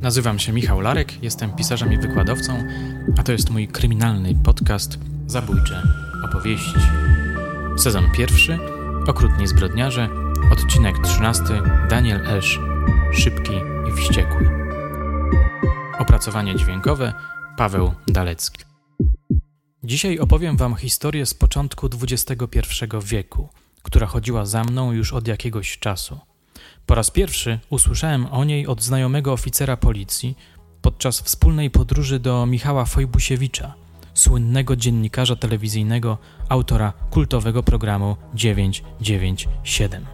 Nazywam się Michał Larek, jestem pisarzem i wykładowcą, a to jest mój kryminalny podcast Zabójcze opowieści. Sezon pierwszy, Okrutni zbrodniarze, odcinek trzynasty, Daniel Esz, Szybki i Wściekły. Opracowanie dźwiękowe, Paweł Dalecki. Dzisiaj opowiem Wam historię z początku XXI wieku, która chodziła za mną już od jakiegoś czasu. Po raz pierwszy usłyszałem o niej od znajomego oficera policji podczas wspólnej podróży do Michała Fojbusiewicza, słynnego dziennikarza telewizyjnego, autora kultowego programu 997.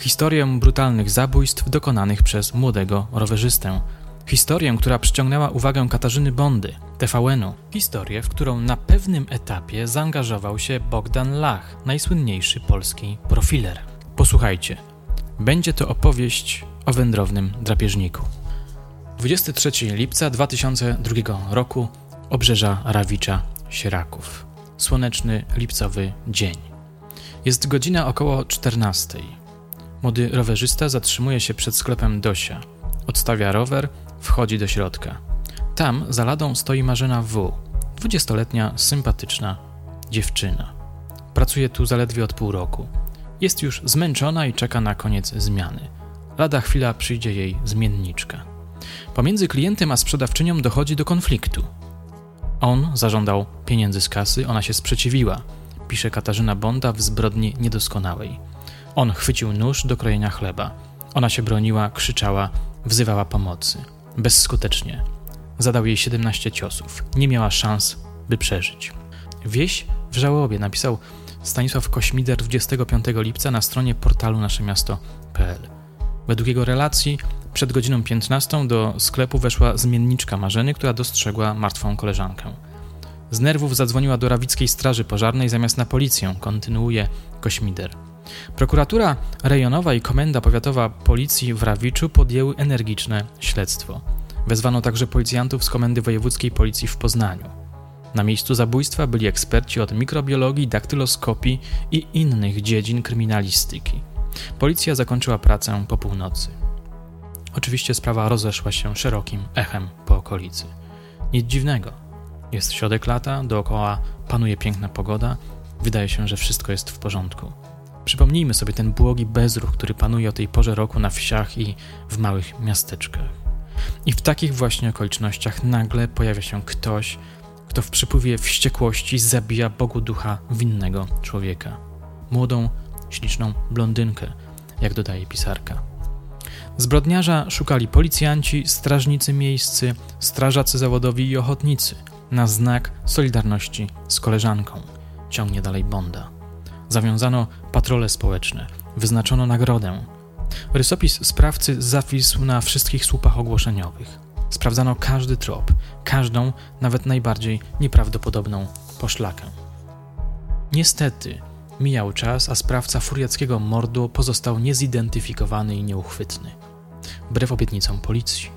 Historię brutalnych zabójstw dokonanych przez młodego rowerzystę. Historię, która przyciągnęła uwagę Katarzyny Bondy, TVN-u. Historię, w którą na pewnym etapie zaangażował się Bogdan Lach, najsłynniejszy polski profiler. Posłuchajcie. Będzie to opowieść o wędrownym drapieżniku. 23 lipca 2002 roku obrzeża Rawicza Sieraków. Słoneczny lipcowy dzień. Jest godzina około 14. Młody rowerzysta zatrzymuje się przed sklepem Dosia. Odstawia rower, wchodzi do środka. Tam za ladą stoi Marzena W., dwudziestoletnia, sympatyczna dziewczyna. Pracuje tu zaledwie od pół roku. Jest już zmęczona i czeka na koniec zmiany. Lada chwila przyjdzie jej zmienniczka. Pomiędzy klientem a sprzedawczynią dochodzi do konfliktu. On zażądał pieniędzy z kasy, ona się sprzeciwiła, pisze Katarzyna Bonda w zbrodni niedoskonałej. On chwycił nóż do krojenia chleba. Ona się broniła, krzyczała, wzywała pomocy. Bezskutecznie. Zadał jej 17 ciosów. Nie miała szans, by przeżyć. Wieś w żałobie napisał Stanisław Kośmider 25 lipca na stronie portalu naszemiasto.pl. Według jego relacji przed godziną 15 do sklepu weszła zmienniczka Marzeny, która dostrzegła martwą koleżankę. Z nerwów zadzwoniła do rawickiej straży pożarnej zamiast na policję, kontynuuje Kośmider. Prokuratura rejonowa i komenda powiatowa policji w Rawiczu podjęły energiczne śledztwo. Wezwano także policjantów z Komendy Wojewódzkiej Policji w Poznaniu. Na miejscu zabójstwa byli eksperci od mikrobiologii, daktyloskopii i innych dziedzin kryminalistyki. Policja zakończyła pracę po północy. Oczywiście sprawa rozeszła się szerokim echem po okolicy. Nic dziwnego. Jest środek lata, dookoła panuje piękna pogoda, wydaje się, że wszystko jest w porządku. Przypomnijmy sobie ten błogi bezruch, który panuje o tej porze roku na wsiach i w małych miasteczkach. I w takich właśnie okolicznościach nagle pojawia się ktoś, kto w przypływie wściekłości zabija Bogu ducha winnego człowieka. Młodą, śliczną blondynkę, jak dodaje pisarka. Zbrodniarza szukali policjanci, strażnicy miejscy, strażacy zawodowi i ochotnicy na znak solidarności z koleżanką. Ciągnie dalej Bonda. Zawiązano patrole społeczne, wyznaczono nagrodę. Rysopis sprawcy zawisł na wszystkich słupach ogłoszeniowych. Sprawdzano każdy trop, każdą, nawet najbardziej nieprawdopodobną poszlakę. Niestety, mijał czas, a sprawca furiackiego mordu pozostał niezidentyfikowany i nieuchwytny. Wbrew obietnicom policji.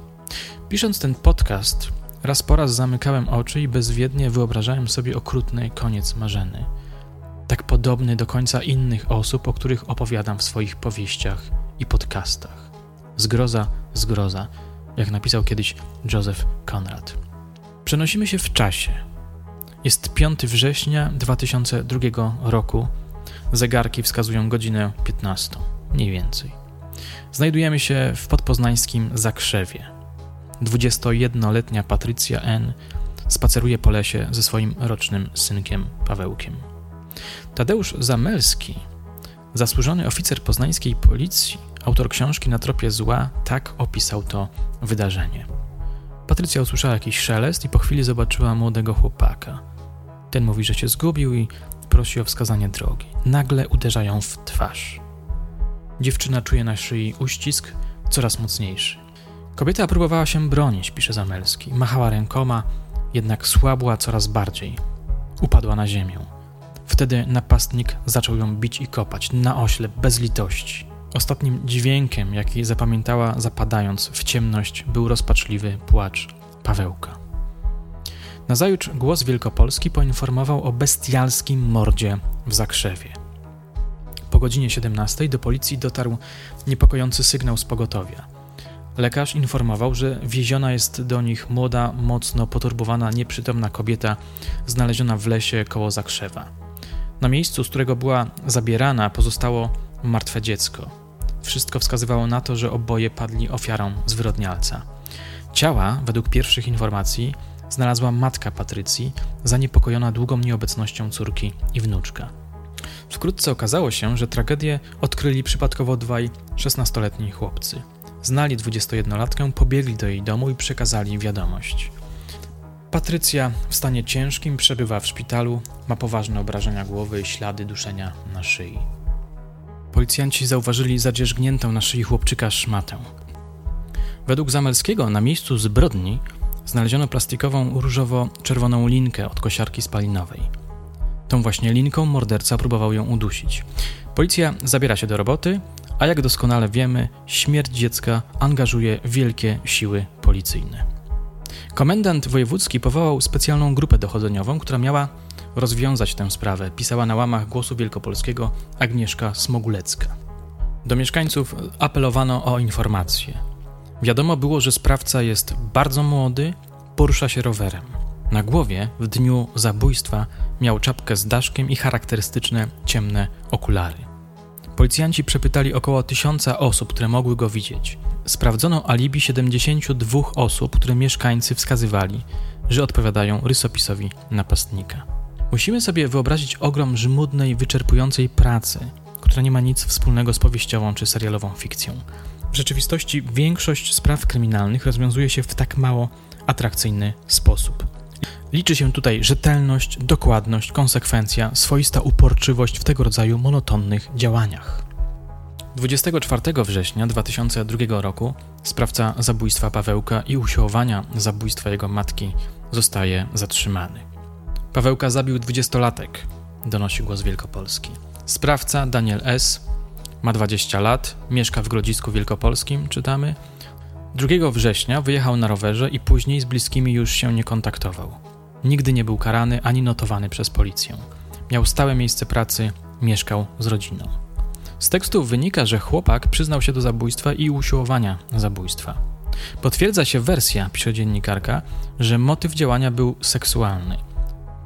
Pisząc ten podcast, raz po raz zamykałem oczy i bezwiednie wyobrażałem sobie okrutny koniec marzeny. Tak podobny do końca innych osób, o których opowiadam w swoich powieściach i podcastach. Zgroza, zgroza, jak napisał kiedyś Joseph Conrad. Przenosimy się w czasie. Jest 5 września 2002 roku. Zegarki wskazują godzinę 15, mniej więcej. Znajdujemy się w podpoznańskim Zakrzewie. 21-letnia Patrycja N. spaceruje po lesie ze swoim rocznym synkiem Pawełkiem. Tadeusz Zamelski, zasłużony oficer poznańskiej policji, autor książki Na tropie zła, tak opisał to wydarzenie. Patrycja usłyszała jakiś szelest i po chwili zobaczyła młodego chłopaka. Ten mówi, że się zgubił i prosi o wskazanie drogi. Nagle uderza ją w twarz. Dziewczyna czuje na szyi uścisk coraz mocniejszy. Kobieta próbowała się bronić, pisze Zamelski. Machała rękoma, jednak słabła coraz bardziej. Upadła na ziemię. Wtedy napastnik zaczął ją bić i kopać, na ośle, bez litości. Ostatnim dźwiękiem, jaki zapamiętała zapadając w ciemność, był rozpaczliwy płacz Pawełka. Nazajutrz głos Wielkopolski poinformował o bestialskim mordzie w Zakrzewie. Po godzinie 17 do policji dotarł niepokojący sygnał z pogotowia. Lekarz informował, że wieziona jest do nich młoda, mocno poturbowana, nieprzytomna kobieta znaleziona w lesie koło Zakrzewa. Na miejscu, z którego była zabierana, pozostało martwe dziecko. Wszystko wskazywało na to, że oboje padli ofiarą zwyrodnialca. Ciała, według pierwszych informacji, znalazła matka Patrycji, zaniepokojona długą nieobecnością córki i wnuczka. Wkrótce okazało się, że tragedię odkryli przypadkowo dwaj 16-letni chłopcy. Znali 21-latkę, pobiegli do jej domu i przekazali wiadomość. Patrycja w stanie ciężkim przebywa w szpitalu, ma poważne obrażenia głowy i ślady duszenia na szyi. Policjanci zauważyli zadzierzgniętą na szyi chłopczyka szmatę. Według Zamelskiego na miejscu zbrodni znaleziono plastikową różowo-czerwoną linkę od kosiarki spalinowej. Tą właśnie linką morderca próbował ją udusić. Policja zabiera się do roboty, a jak doskonale wiemy, śmierć dziecka angażuje wielkie siły policyjne. Komendant wojewódzki powołał specjalną grupę dochodzeniową, która miała rozwiązać tę sprawę, pisała na łamach Głosu Wielkopolskiego Agnieszka Smogulecka. Do mieszkańców apelowano o informacje. Wiadomo było, że sprawca jest bardzo młody, porusza się rowerem. Na głowie w dniu zabójstwa miał czapkę z daszkiem i charakterystyczne ciemne okulary. Policjanci przepytali około tysiąca osób, które mogły go widzieć. Sprawdzono alibi 72 osób, które mieszkańcy wskazywali, że odpowiadają rysopisowi napastnika. Musimy sobie wyobrazić ogrom żmudnej, wyczerpującej pracy, która nie ma nic wspólnego z powieściową czy serialową fikcją. W rzeczywistości większość spraw kryminalnych rozwiązuje się w tak mało atrakcyjny sposób. Liczy się tutaj rzetelność, dokładność, konsekwencja, swoista uporczywość w tego rodzaju monotonnych działaniach. 24 września 2002 roku sprawca zabójstwa Pawełka i usiłowania zabójstwa jego matki zostaje zatrzymany. Pawełka zabił dwudziestolatek, donosi głos Wielkopolski. Sprawca Daniel S. ma 20 lat, mieszka w Grodzisku Wielkopolskim, czytamy. 2 września wyjechał na rowerze i później z bliskimi już się nie kontaktował. Nigdy nie był karany ani notowany przez policję. Miał stałe miejsce pracy, mieszkał z rodziną. Z tekstu wynika, że chłopak przyznał się do zabójstwa i usiłowania zabójstwa. Potwierdza się wersja, pisze dziennikarka, że motyw działania był seksualny.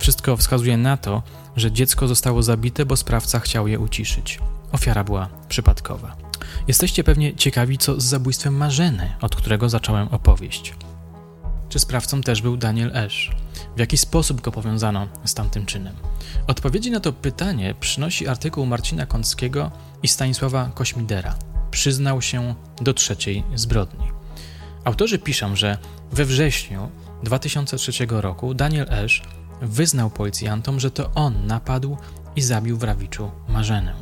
Wszystko wskazuje na to, że dziecko zostało zabite, bo sprawca chciał je uciszyć. Ofiara była przypadkowa. Jesteście pewnie ciekawi, co z zabójstwem Marzeny, od którego zacząłem opowieść. Czy sprawcą też był Daniel Esz? W jaki sposób go powiązano z tamtym czynem? Odpowiedzi na to pytanie przynosi artykuł Marcina Kąckiego i Stanisława Kośmidera. Przyznał się do trzeciej zbrodni. Autorzy piszą, że we wrześniu 2003 roku Daniel Esz wyznał policjantom, że to on napadł i zabił w Rawiczu Marzenę.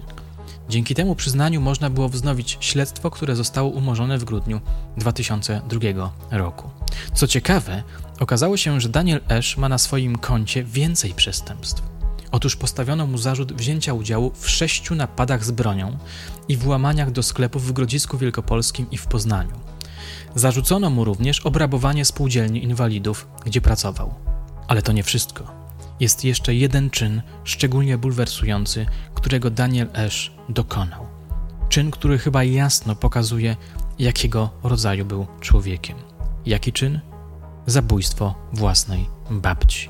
Dzięki temu przyznaniu można było wznowić śledztwo, które zostało umorzone w grudniu 2002 roku. Co ciekawe, okazało się, że Daniel Esz ma na swoim koncie więcej przestępstw. Otóż postawiono mu zarzut wzięcia udziału w sześciu napadach z bronią i włamaniach do sklepów w Grodzisku Wielkopolskim i w Poznaniu. Zarzucono mu również obrabowanie spółdzielni inwalidów, gdzie pracował. Ale to nie wszystko. Jest jeszcze jeden czyn szczególnie bulwersujący, którego Daniel Esz dokonał. Czyn, który chyba jasno pokazuje, jakiego rodzaju był człowiekiem. Jaki czyn? Zabójstwo własnej babci.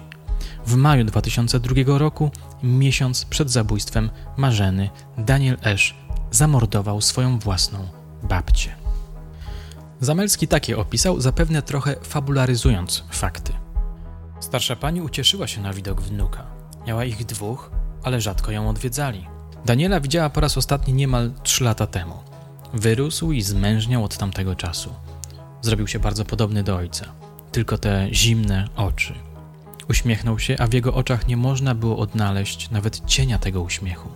W maju 2002 roku, miesiąc przed zabójstwem Marzeny, Daniel Esz zamordował swoją własną babcię. Zamelski takie opisał, zapewne trochę fabularyzując fakty. Starsza pani ucieszyła się na widok wnuka. Miała ich dwóch, ale rzadko ją odwiedzali. Daniela widziała po raz ostatni niemal trzy lata temu. Wyrósł i zmężniał od tamtego czasu. Zrobił się bardzo podobny do ojca. Tylko te zimne oczy. Uśmiechnął się, a w jego oczach nie można było odnaleźć nawet cienia tego uśmiechu.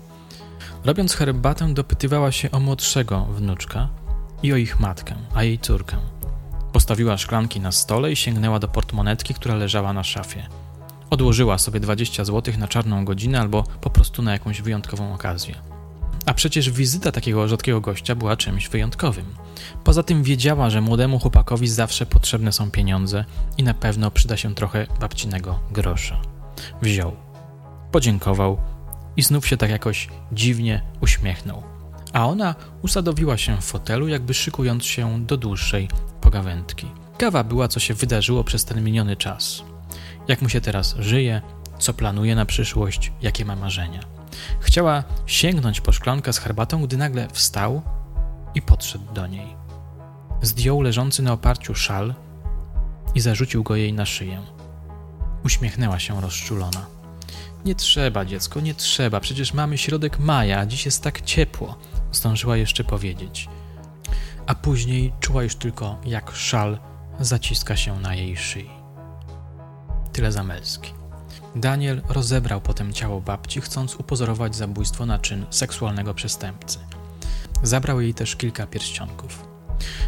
Robiąc herbatę, dopytywała się o młodszego wnuczka i o ich matkę, a jej córkę. Postawiła szklanki na stole i sięgnęła do portmonetki, która leżała na szafie. Odłożyła sobie 20 zł na czarną godzinę albo po prostu na jakąś wyjątkową okazję. A przecież wizyta takiego rzadkiego gościa była czymś wyjątkowym. Poza tym wiedziała, że młodemu chłopakowi zawsze potrzebne są pieniądze i na pewno przyda się trochę babcinego grosza. Wziął, podziękował i znów się tak jakoś dziwnie uśmiechnął. A ona usadowiła się w fotelu, jakby szykując się do dłuższej pogawędki. Kawa była, co się wydarzyło przez ten miniony czas. Jak mu się teraz żyje, co planuje na przyszłość, jakie ma marzenia. Chciała sięgnąć po szklankę z herbatą, gdy nagle wstał i podszedł do niej. Zdjął leżący na oparciu szal i zarzucił go jej na szyję. Uśmiechnęła się rozczulona. Nie trzeba, dziecko, nie trzeba, przecież mamy środek maja, a dziś jest tak ciepło, zdążyła jeszcze powiedzieć. A później czuła już tylko, jak szal zaciska się na jej szyi. Tyle Zamelski. Daniel rozebrał potem ciało babci, chcąc upozorować zabójstwo na czyn seksualnego przestępcy. Zabrał jej też kilka pierścionków.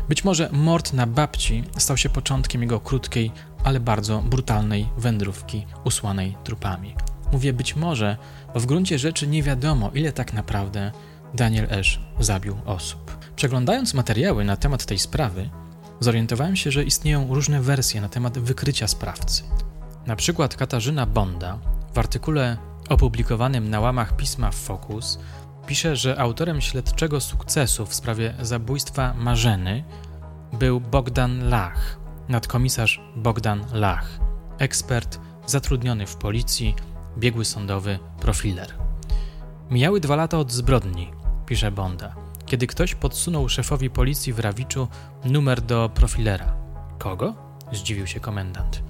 Być może mord na babci stał się początkiem jego krótkiej, ale bardzo brutalnej wędrówki usłanej trupami. Mówię być może, bo w gruncie rzeczy nie wiadomo, ile tak naprawdę Daniel Esz zabił osób. Przeglądając materiały na temat tej sprawy, zorientowałem się, że istnieją różne wersje na temat wykrycia sprawcy. Na przykład Katarzyna Bonda w artykule opublikowanym na łamach pisma Focus pisze, że autorem śledczego sukcesu w sprawie zabójstwa Marzeny był Bogdan Lach, nadkomisarz Bogdan Lach, ekspert zatrudniony w policji, biegły sądowy, profiler. Mijały dwa lata od zbrodni, pisze Bonda, kiedy ktoś podsunął szefowi policji w Rawiczu numer do profilera. Kogo? zdziwił się komendant.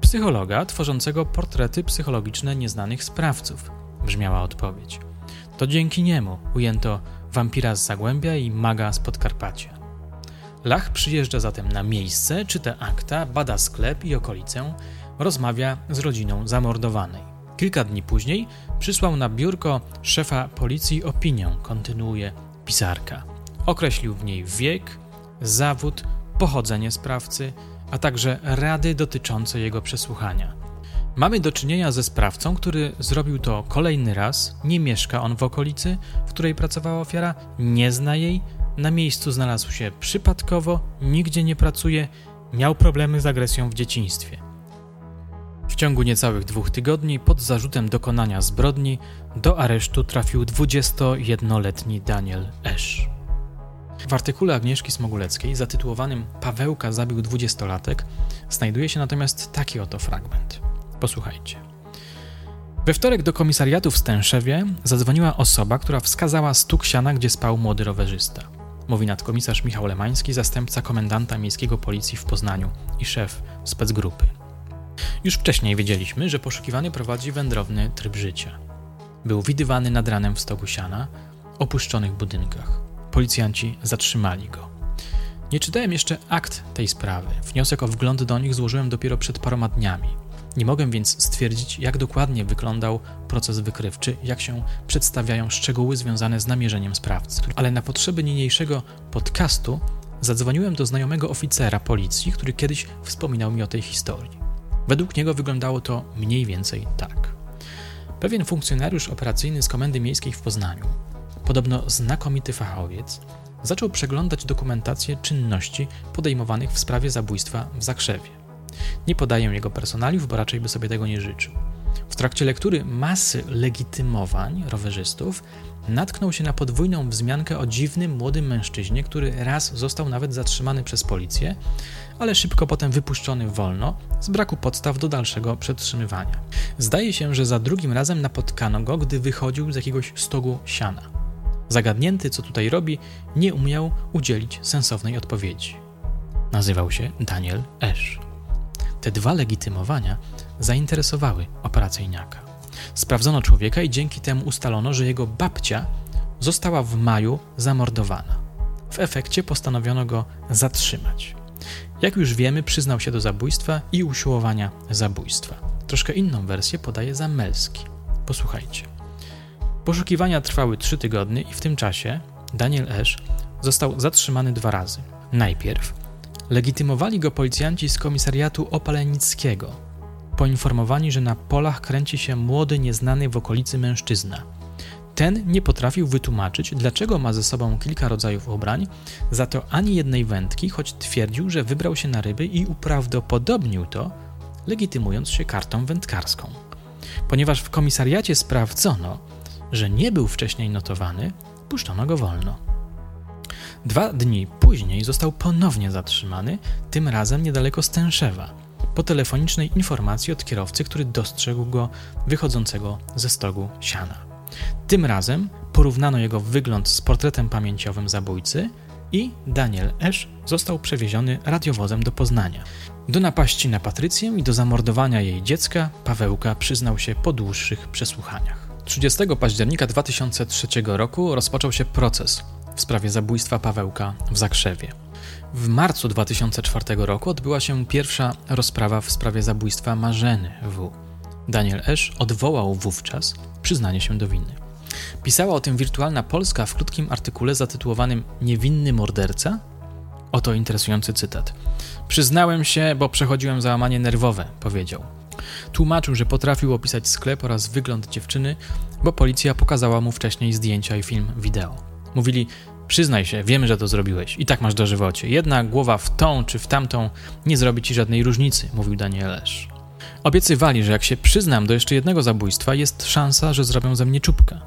Psychologa tworzącego portrety psychologiczne nieznanych sprawców, brzmiała odpowiedź. To dzięki niemu ujęto wampira z Zagłębia i maga z Podkarpacia. Lach przyjeżdża zatem na miejsce, czyta akta, bada sklep i okolicę, rozmawia z rodziną zamordowanej. Kilka dni później przysłał na biurko szefa policji opinię, kontynuuje pisarka. Określił w niej wiek, zawód, pochodzenie sprawcy, a także rady dotyczące jego przesłuchania. Mamy do czynienia ze sprawcą, który zrobił to kolejny raz, nie mieszka on w okolicy, w której pracowała ofiara, nie zna jej, na miejscu znalazł się przypadkowo, nigdzie nie pracuje, miał problemy z agresją w dzieciństwie. Ciągu niecałych dwóch tygodni, pod zarzutem dokonania zbrodni, do aresztu trafił 21-letni Daniel Esz. W artykule Agnieszki Smoguleckiej zatytułowanym Pawełka zabił dwudziestolatek znajduje się natomiast taki oto fragment. Posłuchajcie. We wtorek do komisariatu w Stęszewie zadzwoniła osoba, która wskazała stuk siana, gdzie spał młody rowerzysta. Mówi nadkomisarz Michał Lemański, zastępca komendanta miejskiego policji w Poznaniu i szef specgrupy. Już wcześniej wiedzieliśmy, że poszukiwany prowadzi wędrowny tryb życia. Był widywany nad ranem w stogu siana, opuszczonych budynkach. Policjanci zatrzymali go. Nie czytałem jeszcze akt tej sprawy. Wniosek o wgląd do nich złożyłem dopiero przed paroma dniami. Nie mogę więc stwierdzić, jak dokładnie wyglądał proces wykrywczy, jak się przedstawiają szczegóły związane z namierzeniem sprawcy. Ale na potrzeby niniejszego podcastu zadzwoniłem do znajomego oficera policji, który kiedyś wspominał mi o tej historii. Według niego wyglądało to mniej więcej tak. Pewien funkcjonariusz operacyjny z Komendy Miejskiej w Poznaniu podobno znakomity fachowiec, zaczął przeglądać dokumentację czynności podejmowanych w sprawie zabójstwa w Zakrzewie. Nie podaję jego personaliów, bo raczej by sobie tego nie życzył. W trakcie lektury masy legitymowań rowerzystów natknął się na podwójną wzmiankę o dziwnym młodym mężczyźnie, który raz został nawet zatrzymany przez policję, ale szybko potem wypuszczony wolno z braku podstaw do dalszego przetrzymywania. Zdaje się, że za drugim razem napotkano go, gdy wychodził z jakiegoś stogu siana. Zagadnięty, co tutaj robi, nie umiał udzielić sensownej odpowiedzi. Nazywał się Daniel Esz. Te dwa legitymowania zainteresowały operacyjniaka. Sprawdzono człowieka i dzięki temu ustalono, że jego babcia została w maju zamordowana. W efekcie postanowiono go zatrzymać. Jak już wiemy, przyznał się do zabójstwa i usiłowania zabójstwa. Troszkę inną wersję podaje Zamelski. Posłuchajcie. Poszukiwania trwały trzy tygodnie i w tym czasie Daniel Esz został zatrzymany dwa razy. Najpierw legitymowali go policjanci z komisariatu opalenickiego, poinformowani, że na polach kręci się młody, nieznany w okolicy mężczyzna. Ten nie potrafił wytłumaczyć, dlaczego ma ze sobą kilka rodzajów ubrań, za to ani jednej wędki, choć twierdził, że wybrał się na ryby i uprawdopodobnił to, legitymując się kartą wędkarską. Ponieważ w komisariacie sprawdzono, że nie był wcześniej notowany, puszczono go wolno. Dwa dni później został ponownie zatrzymany, tym razem niedaleko Stęszewa, po telefonicznej informacji od kierowcy, który dostrzegł go wychodzącego ze stogu siana. Tym razem porównano jego wygląd z portretem pamięciowym zabójcy i Daniel Esz został przewieziony radiowozem do Poznania. Do napaści na Patrycję i do zamordowania jej dziecka Pawełka przyznał się po dłuższych przesłuchaniach. 30 października 2003 roku rozpoczął się proces w sprawie zabójstwa Pawełka w Zakrzewie. W marcu 2004 roku odbyła się pierwsza rozprawa w sprawie zabójstwa Marzeny W. Daniel Esz odwołał wówczas przyznanie się do winy. Pisała o tym Wirtualna Polska w krótkim artykule zatytułowanym Niewinny morderca? Oto interesujący cytat. Przyznałem się, bo przechodziłem załamanie nerwowe, powiedział. Tłumaczył, że potrafił opisać sklep oraz wygląd dziewczyny, bo policja pokazała mu wcześniej zdjęcia i film wideo. Mówili, przyznaj się, wiemy, że to zrobiłeś i tak masz dożywocie. Jedna głowa w tą czy w tamtą nie zrobi ci żadnej różnicy, mówił Danielesz. Obiecywali, że jak się przyznam do jeszcze jednego zabójstwa, jest szansa, że zrobią ze mnie czubkę.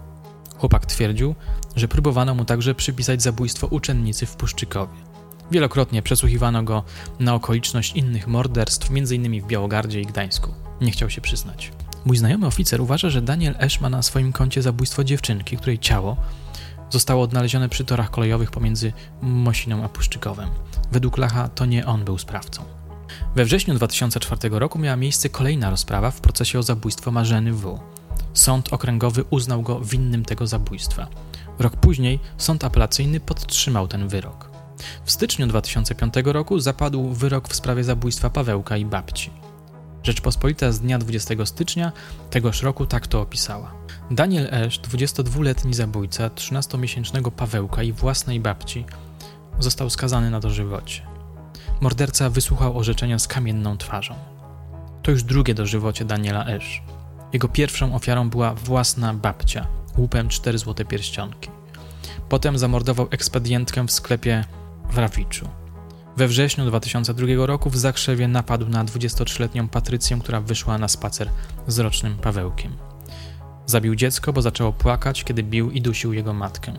Chłopak twierdził, że próbowano mu także przypisać zabójstwo uczennicy w Puszczykowie. Wielokrotnie przesłuchiwano go na okoliczność innych morderstw, m.in. w Białogardzie i Gdańsku. Nie chciał się przyznać. Mój znajomy oficer uważa, że Daniel Esz ma na swoim koncie zabójstwo dziewczynki, której ciało zostało odnalezione przy torach kolejowych pomiędzy Mosiną a Puszczykowem. Według Lacha to nie on był sprawcą. We wrześniu 2004 roku miała miejsce kolejna rozprawa w procesie o zabójstwo Marzeny W. Sąd okręgowy uznał go winnym tego zabójstwa. Rok później sąd apelacyjny podtrzymał ten wyrok. W styczniu 2005 roku zapadł wyrok w sprawie zabójstwa Pawełka i babci. Rzeczpospolita z dnia 20 stycznia tegoż roku tak to opisała. Daniel Esz, 22-letni zabójca 13-miesięcznego Pawełka i własnej babci, został skazany na dożywocie. Morderca wysłuchał orzeczenia z kamienną twarzą. To już drugie dożywocie Daniela Esz. Jego pierwszą ofiarą była własna babcia, łupem 4 złote pierścionki. Potem zamordował ekspedientkę w sklepie w Rawiczu. We wrześniu 2002 roku w Zakrzewie napadł na 23-letnią Patrycję, która wyszła na spacer z rocznym Pawełkiem. Zabił dziecko, bo zaczęło płakać, kiedy bił i dusił jego matkę.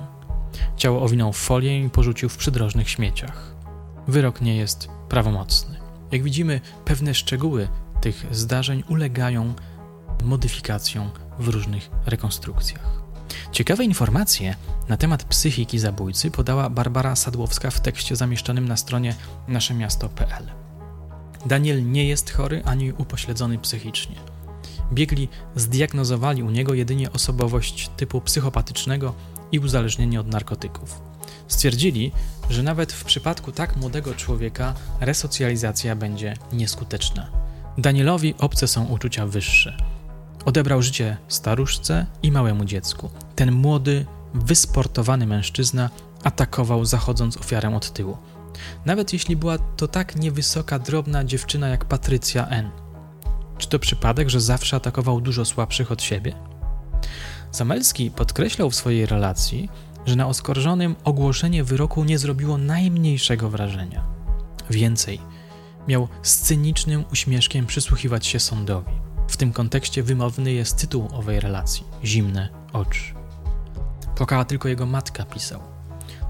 Ciało owinął w folię i porzucił w przydrożnych śmieciach. Wyrok nie jest prawomocny. Jak widzimy, pewne szczegóły tych zdarzeń ulegają modyfikacjom w różnych rekonstrukcjach. Ciekawe informacje na temat psychiki zabójcy podała Barbara Sadłowska w tekście zamieszczonym na stronie naszemiasto.pl. Daniel nie jest chory ani upośledzony psychicznie. Biegli zdiagnozowali u niego jedynie osobowość typu psychopatycznego i uzależnienie od narkotyków. Stwierdzili, że nawet w przypadku tak młodego człowieka resocjalizacja będzie nieskuteczna. Danielowi obce są uczucia wyższe Odebrał życie staruszce i małemu dziecku. Ten młody, wysportowany mężczyzna atakował, zachodząc ofiarę od tyłu. Nawet jeśli była to tak niewysoka, drobna dziewczyna jak Patrycja N. Czy to przypadek, że zawsze atakował dużo słabszych od siebie? Zamelski podkreślał w swojej relacji, że na oskarżonym ogłoszenie wyroku nie zrobiło najmniejszego wrażenia. Więcej, miał z cynicznym uśmieszkiem przysłuchiwać się sądowi. W tym kontekście wymowny jest tytuł owej relacji Zimne oczy. Płakała tylko jego matka, pisał.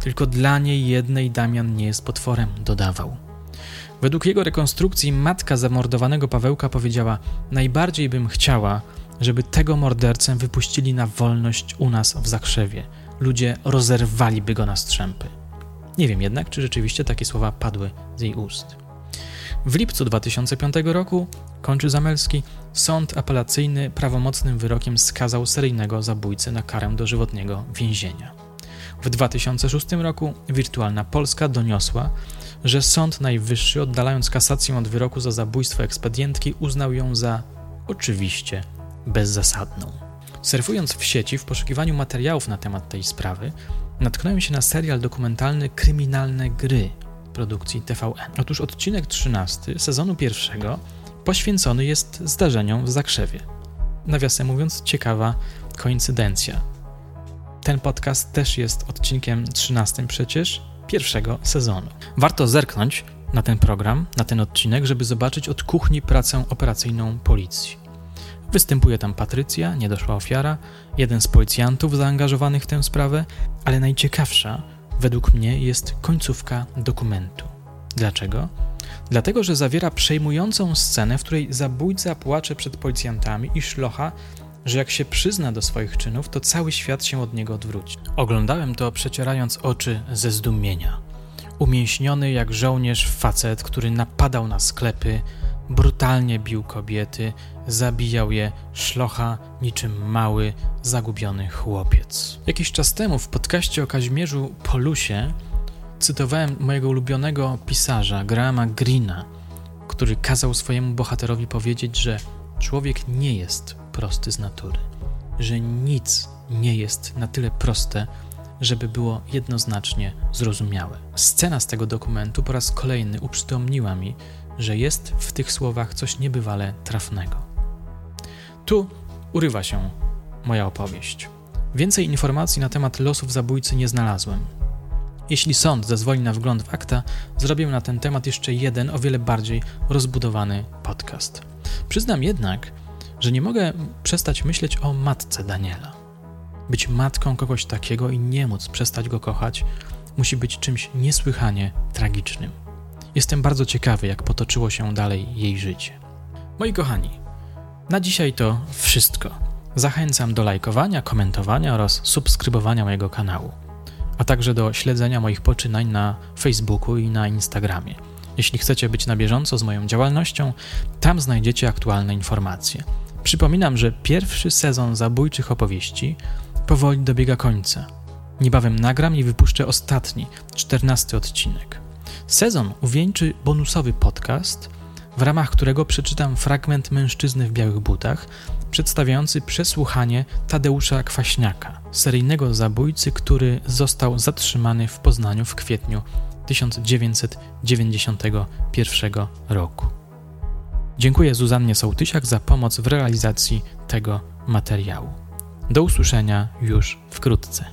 Tylko dla niej jednej Damian nie jest potworem, dodawał. Według jego rekonstrukcji matka zamordowanego Pawełka powiedziała: Najbardziej bym chciała, żeby tego mordercę wypuścili na wolność u nas w Zakrzewie. Ludzie rozerwaliby go na strzępy. Nie wiem jednak, czy rzeczywiście takie słowa padły z jej ust. W lipcu 2005 roku, kończy Zamelski, sąd apelacyjny prawomocnym wyrokiem skazał seryjnego zabójcę na karę dożywotniego więzienia. W 2006 roku Wirtualna Polska doniosła, że Sąd Najwyższy, oddalając kasację od wyroku za zabójstwo ekspedientki, uznał ją za oczywiście bezzasadną. Surfując w sieci w poszukiwaniu materiałów na temat tej sprawy, natknąłem się na serial dokumentalny Kryminalne Gry produkcji TVN. Otóż odcinek 13 sezonu pierwszego poświęcony jest zdarzeniom w Zakrzewie. Nawiasem mówiąc, ciekawa koincydencja. Ten podcast też jest odcinkiem 13 przecież pierwszego sezonu. Warto zerknąć na ten program, na ten odcinek, żeby zobaczyć od kuchni pracę operacyjną policji. Występuje tam Patrycja, niedoszła ofiara, jeden z policjantów zaangażowanych w tę sprawę, ale najciekawsza według mnie jest końcówka dokumentu. Dlaczego? Dlatego, że zawiera przejmującą scenę, w której zabójca płacze przed policjantami i szlocha, że jak się przyzna do swoich czynów, to cały świat się od niego odwróci. Oglądałem to przecierając oczy ze zdumienia. Umięśniony jak żołnierz facet, który napadał na sklepy, brutalnie bił kobiety, zabijał je szlocha niczym mały, zagubiony chłopiec. Jakiś czas temu w podcaście o Kazimierzu Polusie cytowałem mojego ulubionego pisarza, Grahama Greena, który kazał swojemu bohaterowi powiedzieć, że człowiek nie jest prosty z natury, że nic nie jest na tyle proste, żeby było jednoznacznie zrozumiałe. Scena z tego dokumentu po raz kolejny uprzytomniła mi, że jest w tych słowach coś niebywale trafnego. Tu urywa się moja opowieść. Więcej informacji na temat losów zabójcy nie znalazłem. Jeśli sąd zezwoli na wgląd w akta, zrobię na ten temat jeszcze jeden, o wiele bardziej rozbudowany podcast. Przyznam jednak, że nie mogę przestać myśleć o matce Daniela. Być matką kogoś takiego i nie móc przestać go kochać, musi być czymś niesłychanie tragicznym. Jestem bardzo ciekawy, jak potoczyło się dalej jej życie. Moi kochani, na dzisiaj to wszystko. Zachęcam do lajkowania, komentowania oraz subskrybowania mojego kanału, a także do śledzenia moich poczynań na Facebooku i na Instagramie. Jeśli chcecie być na bieżąco z moją działalnością, tam znajdziecie aktualne informacje. Przypominam, że pierwszy sezon zabójczych opowieści powoli dobiega końca. Niebawem nagram i wypuszczę ostatni, czternasty odcinek. Sezon uwieńczy bonusowy podcast, w ramach którego przeczytam fragment mężczyzny w białych butach, przedstawiający przesłuchanie Tadeusza Kwaśniaka, seryjnego zabójcy, który został zatrzymany w Poznaniu w kwietniu 1991 roku. Dziękuję Zuzannie Sołtysiak za pomoc w realizacji tego materiału. Do usłyszenia już wkrótce.